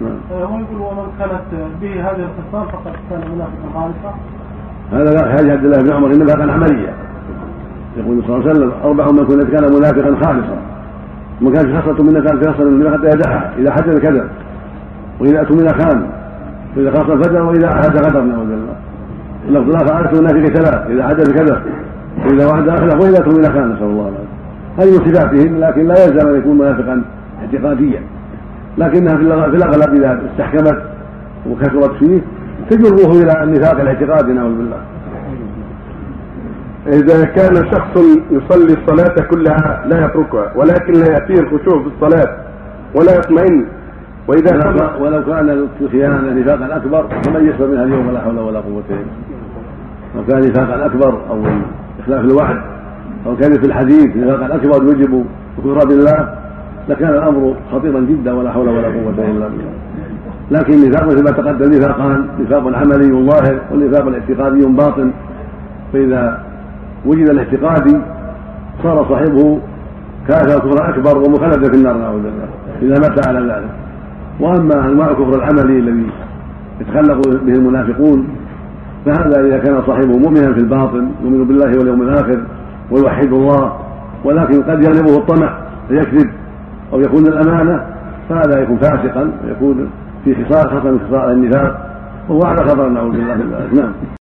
نعم. هو يقول ومن كانت به هذه الخصال فقد كان منافقا خالصا هذا حديث عبد الله بن عمر إنما كان عمليا. يقول صلى الله عليه وسلم أربع من كنت كان منافقا خالصا. ومن كانت خصلة منا كانت خصلة من حتى يدعها إذا حدث كذب وإذا اؤتمن خان واذا خاص الفجر وإذا عهد غدر نعوذ بالله. اللفظ الآخر عرفت المنافق ثلاث إذا حدث كذب واذا وعد اخلف وإذا اؤتمن خان نسأل الله العافية. هذه من صفاتهم لكن لا يلزم أن يكون منافقا اعتقاديا. لكنها في الأغلب إذا استحكمت وكثرت فيه تجره إلى النفاق الاعتقادي نعوذ بالله. إذا كان شخص يصلي الصلاة كلها لا يتركها ولكن لا يأتيه الخشوع في الصلاة ولا يطمئن وإذا كان ولو كان الخيانة نفاقا أكبر فمن يصبر منها اليوم لا حول ولا قوة إلا بالله. لو كان نفاقا أكبر أو إخلاف الوعد أو كان في الحديث نفاقا أكبر يوجب كفر بالله لكان الأمر خطيرا جدا ولا حول ولا قوة إلا بالله. لكن النفاق مثل ما تقدم نفاقان نفاق عملي ظاهر والنفاق الاعتقادي باطن. فإذا وجد الاعتقادي صار صاحبه كافر كفرا أكبر ومخلدا في النار نعوذ بالله. إذا مات على ذلك. وأما أنواع الكفر العملي الذي يتخلق به المنافقون فهذا إذا كان صاحبه مؤمنا في الباطن يؤمن بالله واليوم الآخر ويوحد الله ولكن قد يغلبه الطمع فيكذب أو يكون الأمانة فهذا يكون فاسقا ويكون في خصال خصم خصال النفاق وهو على خطر نعوذ بالله من نعم.